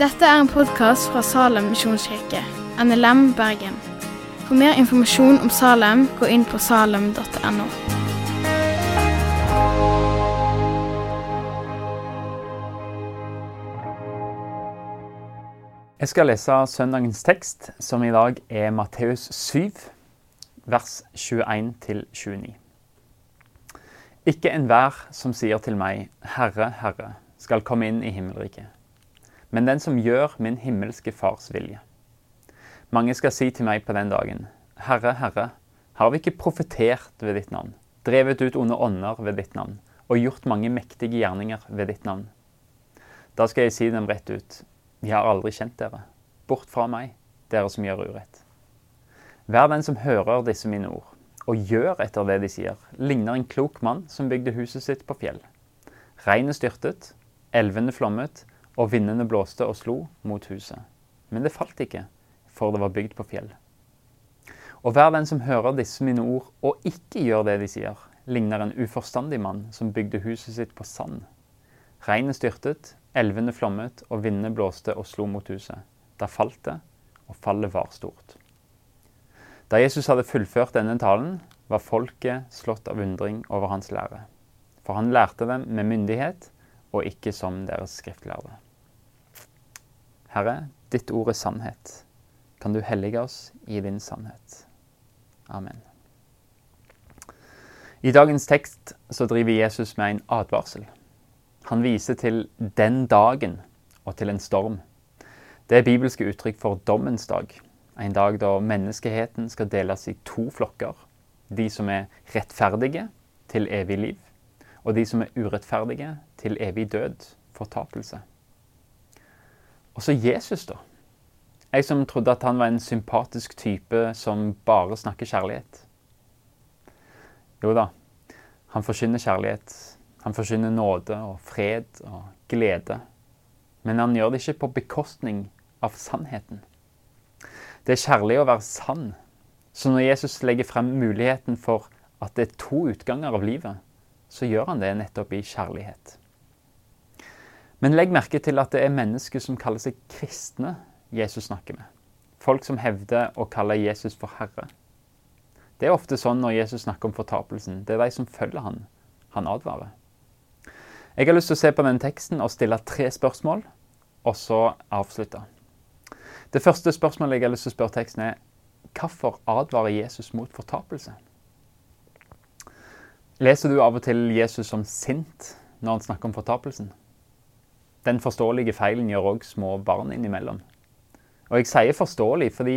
Dette er en podkast fra Salem misjonskirke, NLM Bergen. For mer informasjon om Salem, gå inn på salem.no. Jeg skal lese søndagens tekst, som i dag er Matteus 7, vers 21-29. Ikke enhver som sier til meg, Herre, Herre, skal komme inn i himmelriket, men den som gjør min himmelske Fars vilje. Mange skal si til meg på den dagen, Herre, Herre, har vi ikke profetert ved ditt navn, drevet ut onde ånder ved ditt navn, og gjort mange mektige gjerninger ved ditt navn? Da skal jeg si dem rett ut, jeg har aldri kjent dere. Bort fra meg, dere som gjør urett. Vær den som hører disse mine ord, og gjør etter det de sier, ligner en klok mann som bygde huset sitt på fjell. Regnet styrtet, elvene flommet, og vindene blåste og slo mot huset. Men det falt ikke, for det var bygd på fjell. Og hver den som hører disse mine ord, og ikke gjør det de sier, ligner en uforstandig mann som bygde huset sitt på sand. Regnet styrtet, elvene flommet, og vindene blåste og slo mot huset. Da falt det, og fallet var stort. Da Jesus hadde fullført denne talen, var folket slått av undring over hans lære. For han lærte dem med myndighet, og ikke som deres skriftlærde. Herre, ditt ord er sannhet. Kan du hellige oss i din sannhet. Amen. I dagens tekst så driver Jesus med en advarsel. Han viser til den dagen og til en storm. Det er bibelske uttrykk for dommens dag. En dag da menneskeheten skal deles i to flokker. De som er rettferdige til evig liv, og de som er urettferdige til evig død, fortapelse. Og så Jesus, da. Jeg som trodde at han var en sympatisk type som bare snakker kjærlighet. Jo da, han forkynner kjærlighet. Han forkynner nåde og fred og glede. Men han gjør det ikke på bekostning av sannheten. Det er kjærlig å være sann. Så når Jesus legger frem muligheten for at det er to utganger av livet, så gjør han det nettopp i kjærlighet. Men legg merke til at det er mennesker som kaller seg kristne Jesus snakker med. Folk som hevder å kalle Jesus for Herre. Det er ofte sånn når Jesus snakker om fortapelsen. Det er de som følger han. Han advarer. Jeg har lyst til å se på den teksten og stille tre spørsmål, og så avslutte. Det første spørsmålet jeg har lyst til å spørre teksten er hvorfor advarer Jesus mot fortapelse? Leser du av og til Jesus som sint når han snakker om fortapelsen? Den forståelige feilen gjør òg små barn innimellom. Og jeg sier forståelig fordi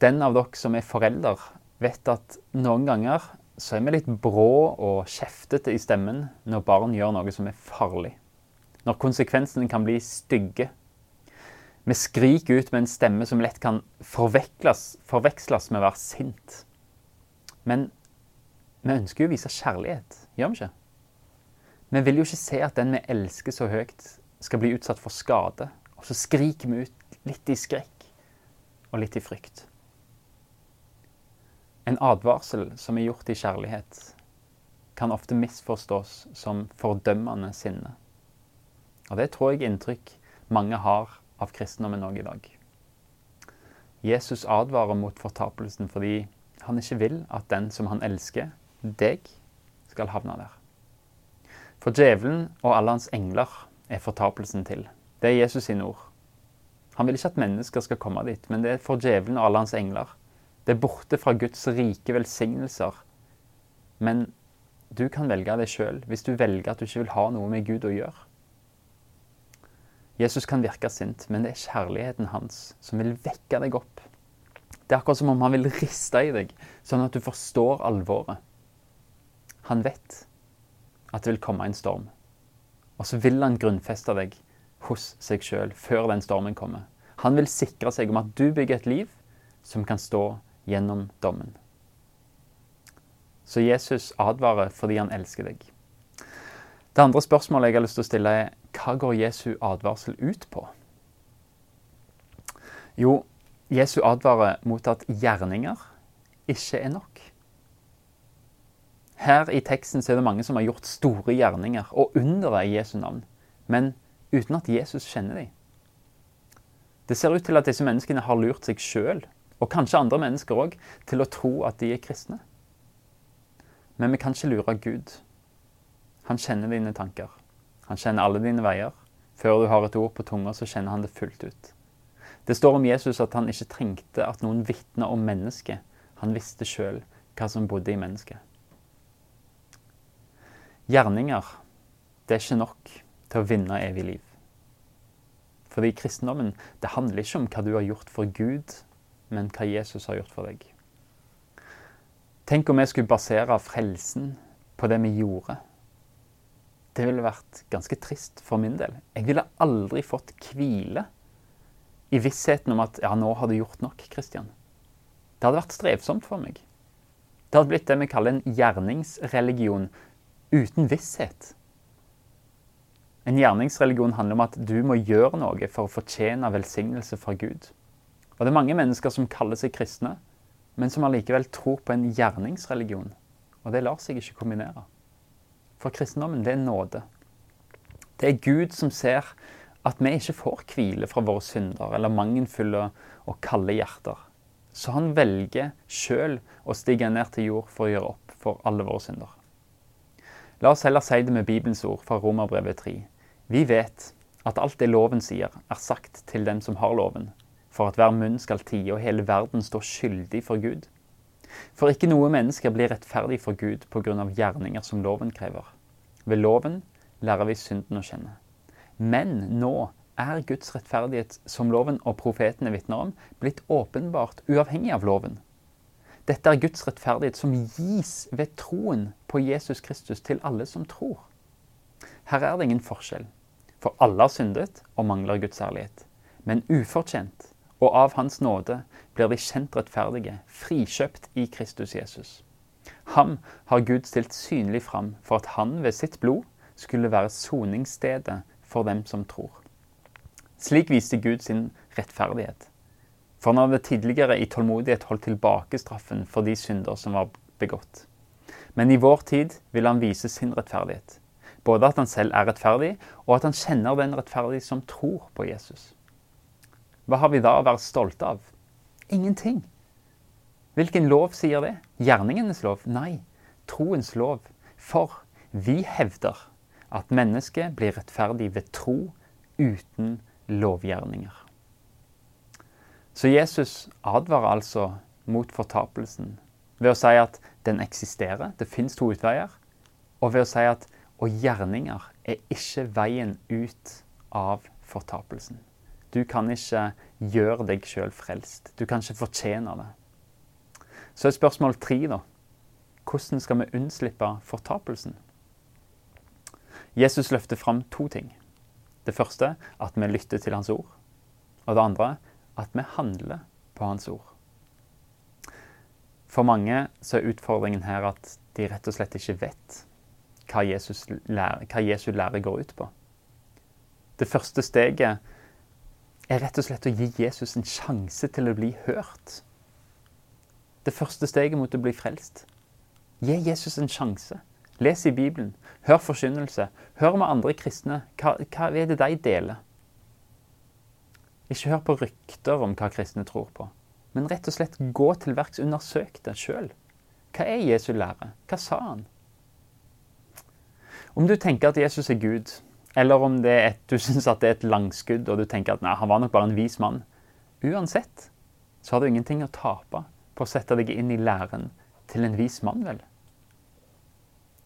den av dere som er forelder, vet at noen ganger så er vi litt brå og kjeftete i stemmen når barn gjør noe som er farlig. Når konsekvensene kan bli stygge. Vi skriker ut med en stemme som lett kan forveksles, med å være sint. Men vi ønsker jo å vise kjærlighet, gjør vi ikke? Vi vil jo ikke se at den vi elsker så høyt, skal bli utsatt for skade. Og så skriker vi ut litt i skrekk og litt i frykt. En advarsel som er gjort i kjærlighet, kan ofte misforstås som fordømmende sinne. Og det tror jeg inntrykk mange har av kristendommen òg i dag. Jesus advarer mot fortapelsen fordi han ikke vil at den som han elsker, deg, skal havne der. For djevelen og alle hans engler er fortapelsen til. Det er Jesus sine ord. Han vil ikke at mennesker skal komme dit, men det er for djevelen og alle hans engler. Det er borte fra Guds rike velsignelser. Men du kan velge det sjøl hvis du velger at du ikke vil ha noe med Gud å gjøre. Jesus kan virke sint, men det er kjærligheten hans som vil vekke deg opp. Det er akkurat som om han vil riste i deg, sånn at du forstår alvoret. Han vet at det vil komme en storm, og så vil han grunnfeste deg hos seg sjøl før den stormen kommer. Han vil sikre seg om at du bygger et liv som kan stå gjennom dommen. Så Jesus advarer fordi han elsker deg. Det andre spørsmålet jeg har lyst til å stille, er hva går Jesu advarsel ut på? Jo, Jesu advarer mot at gjerninger ikke er nok. Her i teksten er det mange som har gjort store gjerninger og undere i Jesu navn, men uten at Jesus kjenner dem. Det ser ut til at disse menneskene har lurt seg sjøl, og kanskje andre mennesker òg, til å tro at de er kristne. Men vi kan ikke lure Gud. Han kjenner dine tanker. Han kjenner alle dine veier. Før du har et ord på tunga, så kjenner han det fullt ut. Det står om Jesus at han ikke trengte at noen vitna om mennesket. Han visste sjøl hva som bodde i mennesket. Gjerninger, det er ikke nok til å vinne evig liv. Fordi kristendommen det handler ikke om hva du har gjort for Gud, men hva Jesus har gjort for deg. Tenk om vi skulle basere frelsen på det vi gjorde. Det ville vært ganske trist for min del. Jeg ville aldri fått hvile i vissheten om at ja, nå har du gjort nok, Kristian. Det hadde vært strevsomt for meg. Det hadde blitt det vi kaller en gjerningsreligion uten visshet. En gjerningsreligion handler om at du må gjøre noe for å fortjene velsignelse fra Gud. Og det er mange mennesker som kaller seg kristne, men som allikevel tror på en gjerningsreligion. Og det lar seg ikke kombinere. For kristendommen, det er nåde. Det er Gud som ser at vi ikke får hvile fra våre synder eller mangelfulle og kalde hjerter. Så han velger sjøl å stige ned til jord for å gjøre opp for alle våre synder. La oss heller si det med Bibelens ord fra Romerbrevet 3. Vi vet at alt det loven sier, er sagt til dem som har loven, for at hver munn skal tie og hele verden stå skyldig for Gud. For ikke noe menneske blir rettferdig for Gud pga. gjerninger som loven krever. Ved loven lærer vi synden å kjenne. Men nå er Guds rettferdighet, som loven og profetene vitner om, blitt åpenbart uavhengig av loven. Dette er Guds rettferdighet som gis ved troen på Jesus Kristus til alle som tror. Her er det ingen forskjell, for alle har syndet og mangler Guds ærlighet. Men ufortjent og av Hans nåde blir de kjent rettferdige, frikjøpt i Kristus Jesus. Ham har Gud stilt synlig fram for at han ved sitt blod skulle være soningsstedet for dem som tror. Slik viste Gud sin rettferdighet. For han hadde tidligere i tålmodighet holdt tilbake straffen for de synder som var begått. Men i vår tid vil han vise sin rettferdighet. Både at han selv er rettferdig, og at han kjenner den rettferdige som tror på Jesus. Hva har vi da å være stolte av? Ingenting. Hvilken lov sier det? Gjerningenes lov? Nei, troens lov. For vi hevder at mennesket blir rettferdig ved tro uten lovgjerninger. Så Jesus advarer altså mot fortapelsen ved å si at den eksisterer, det fins to utveier, og ved å si at og gjerninger er ikke veien ut av fortapelsen. Du kan ikke gjøre deg sjøl frelst. Du kan ikke fortjene det. Så er spørsmål tre, da. Hvordan skal vi unnslippe fortapelsen? Jesus løfter fram to ting. Det første at vi lytter til hans ord. Og det andre at vi handler på Hans ord. For mange så er utfordringen her at de rett og slett ikke vet hva, Jesus lærer, hva Jesu lære går ut på. Det første steget er rett og slett å gi Jesus en sjanse til å bli hørt. Det første steget mot å bli frelst. Gi Jesus en sjanse. Les i Bibelen. Hør forkynnelse. Hør med andre kristne. Hva, hva er det de deler? Ikke hør på rykter om hva kristne tror på, men rett og slett gå til verks, undersøk det sjøl. Hva er Jesu lære? Hva sa han? Om du tenker at Jesus er Gud, eller om et, du syns det er et langskudd og du tenker at nei, han var nok bare en vis mann Uansett så har du ingenting å tape på å sette deg inn i læren til en vis mann, vel?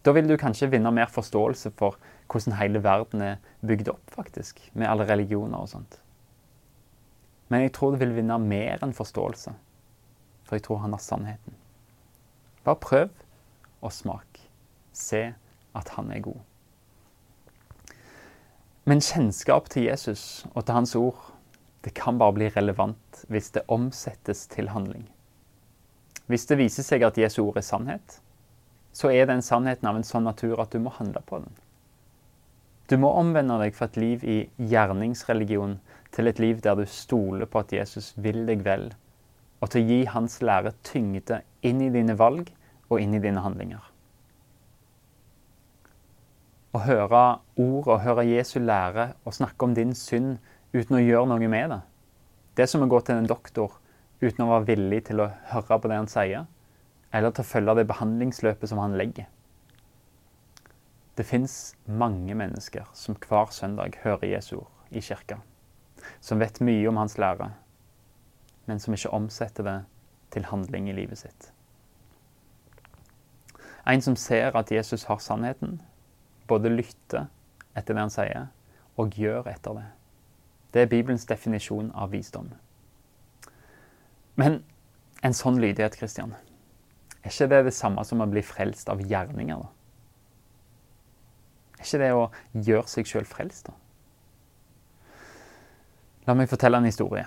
Da vil du kanskje vinne mer forståelse for hvordan hele verden er bygd opp, faktisk, med alle religioner og sånt. Men jeg tror du vil vinne mer enn forståelse, for jeg tror han har sannheten. Bare prøv og smak. Se at han er god. Men kjennskap til Jesus og til hans ord det kan bare bli relevant hvis det omsettes til handling. Hvis det viser seg at Jesu ord er sannhet, så er den sannheten av en sånn natur at du må handle på den. Du må omvende deg fra et liv i gjerningsreligion til et liv der du stoler på at Jesus vil deg vel, og til å gi hans lære tyngde inn i dine valg og inn i dine handlinger. Å høre ord og høre Jesu lære og snakke om din synd uten å gjøre noe med det. Det er som å gå til en doktor uten å være villig til å høre på det han sier, eller til å følge det behandlingsløpet som han legger. Det fins mange mennesker som hver søndag hører Jesu ord i kirka, som vet mye om hans lære, men som ikke omsetter det til handling i livet sitt. En som ser at Jesus har sannheten, både lytter etter det han sier, og gjør etter det. Det er Bibelens definisjon av visdom. Men en sånn lydighet, Kristian, er ikke det det samme som å bli frelst av gjerninger? da? Er ikke det å gjøre seg sjøl frelst, da? La meg fortelle en historie.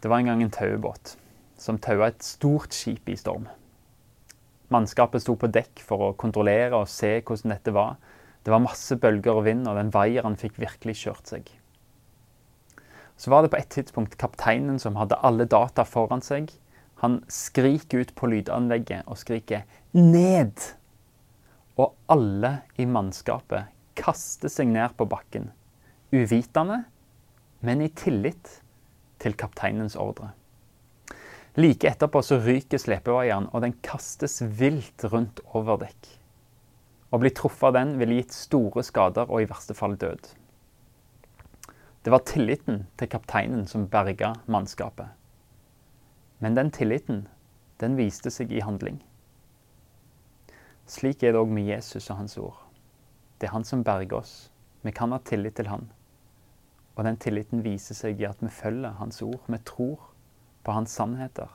Det var en gang en tauebåt som taua et stort skip i storm. Mannskapet sto på dekk for å kontrollere og se hvordan dette var. Det var masse bølger og vind, og den vaieren fikk virkelig kjørt seg. Så var det på et tidspunkt kapteinen som hadde alle data foran seg. Han skriker ut på lydanlegget og skriker 'ned'! Og alle i mannskapet kaster seg ned på bakken, uvitende, men i tillit til kapteinens ordre. Like etterpå så ryker slepevaieren, og den kastes vilt rundt over dekk. Å bli truffet av den ville gitt store skader og i verste fall død. Det var tilliten til kapteinen som berga mannskapet. Men den tilliten, den viste seg i handling. Slik er det òg med Jesus og hans ord. Det er han som berger oss. Vi kan ha tillit til han. Og den tilliten viser seg i at vi følger hans ord. Vi tror på hans sannheter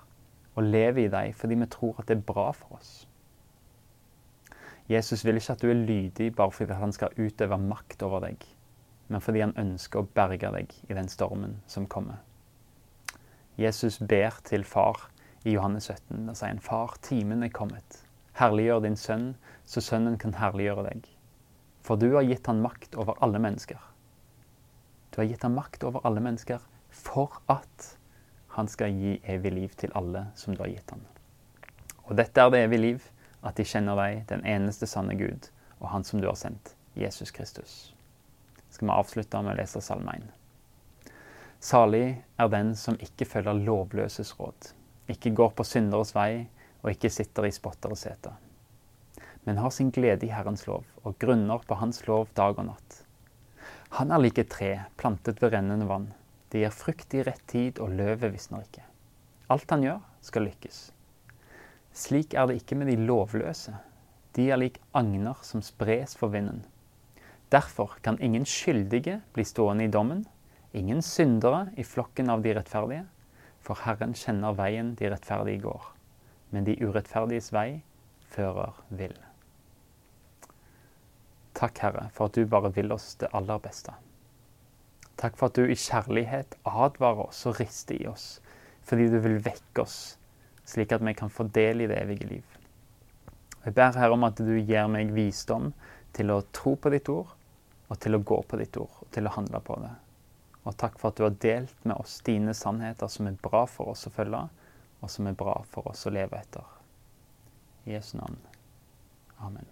og lever i dem fordi vi tror at det er bra for oss. Jesus vil ikke at du er lydig bare fordi han skal utøve makt over deg, men fordi han ønsker å berge deg i den stormen som kommer. Jesus ber til far i Johannes 17. Da sier han, Far, timen er kommet. Herliggjør din sønn, så sønnen kan herliggjøre deg. For du har gitt han makt over alle mennesker. Du har gitt han makt over alle mennesker for at han skal gi evig liv til alle som du har gitt han. Og dette er det evige liv, at de kjenner deg, den eneste sanne Gud, og Han som du har sendt, Jesus Kristus. Skal vi avslutte med å lese Salme 1. Salig er den som ikke følger lovløses råd, ikke går på synderes vei og ikke sitter i spotteres sete, men har sin glede i Herrens lov og grunner på Hans lov dag og natt. Han er like tre plantet ved rennende vann det gir frukt i rett tid, og løvet visner ikke. Alt han gjør, skal lykkes. Slik er det ikke med de lovløse. De er lik agner som spres for vinden. Derfor kan ingen skyldige bli stående i dommen, ingen syndere i flokken av de rettferdige, for Herren kjenner veien de rettferdige går, men de urettferdiges vei fører vill. Takk, Herre, for at du bare vil oss det aller beste. Takk for at du i kjærlighet advarer oss og rister i oss, fordi du vil vekke oss, slik at vi kan få del i det evige liv. Jeg ber Herre om at du gir meg visdom til å tro på ditt ord, og til å gå på ditt ord, og til å handle på det. Og takk for at du har delt med oss dine sannheter som er bra for oss å følge, og som er bra for oss å leve etter. I Jesu navn. Amen.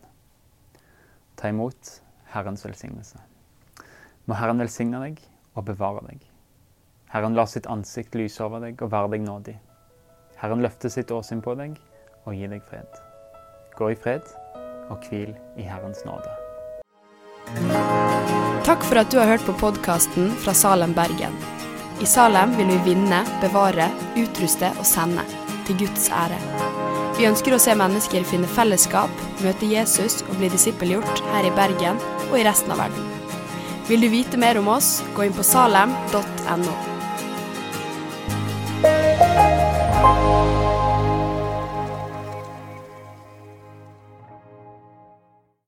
Ta imot Herrens velsignelse. Må Herren velsigne deg og bevare deg. Herren lar sitt ansikt lyse over deg og være deg nådig. Herren løfter sitt åsyn på deg og gir deg fred. Gå i fred og hvil i Herrens nåde. Takk for at du har hørt på podkasten fra Salem, Bergen. I Salem vil vi vinne, bevare, utruste og sende, til Guds ære. Vi ønsker å se mennesker finne fellesskap, møte Jesus og bli disippelgjort her i Bergen og i resten av verden. Vil du vite mer om oss, gå inn på salem.no.